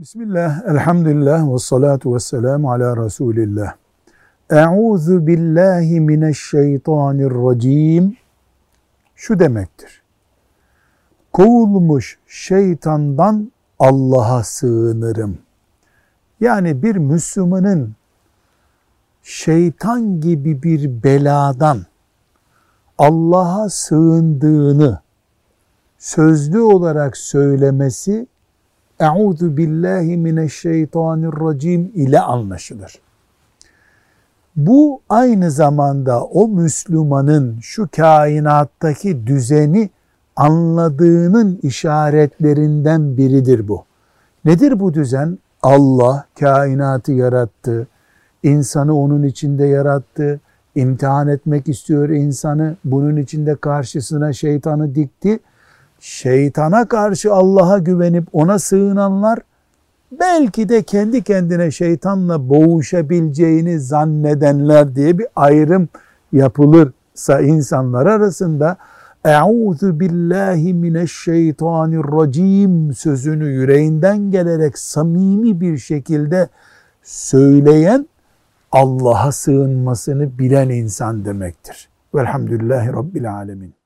Bismillah, elhamdülillah ve salatu ve selamu ala Resulillah. Euzu billahi mineşşeytanirracim. Şu demektir. Kovulmuş şeytandan Allah'a sığınırım. Yani bir Müslümanın şeytan gibi bir beladan Allah'a sığındığını sözlü olarak söylemesi Euzu billahi mineşşeytanirracim ile anlaşılır. Bu aynı zamanda o Müslümanın şu kainattaki düzeni anladığının işaretlerinden biridir bu. Nedir bu düzen? Allah kainatı yarattı, insanı onun içinde yarattı, imtihan etmek istiyor insanı, bunun içinde karşısına şeytanı dikti şeytana karşı Allah'a güvenip ona sığınanlar belki de kendi kendine şeytanla boğuşabileceğini zannedenler diye bir ayrım yapılırsa insanlar arasında Euzu billahi mineşşeytanirracim sözünü yüreğinden gelerek samimi bir şekilde söyleyen Allah'a sığınmasını bilen insan demektir. Velhamdülillahi Rabbil Alemin.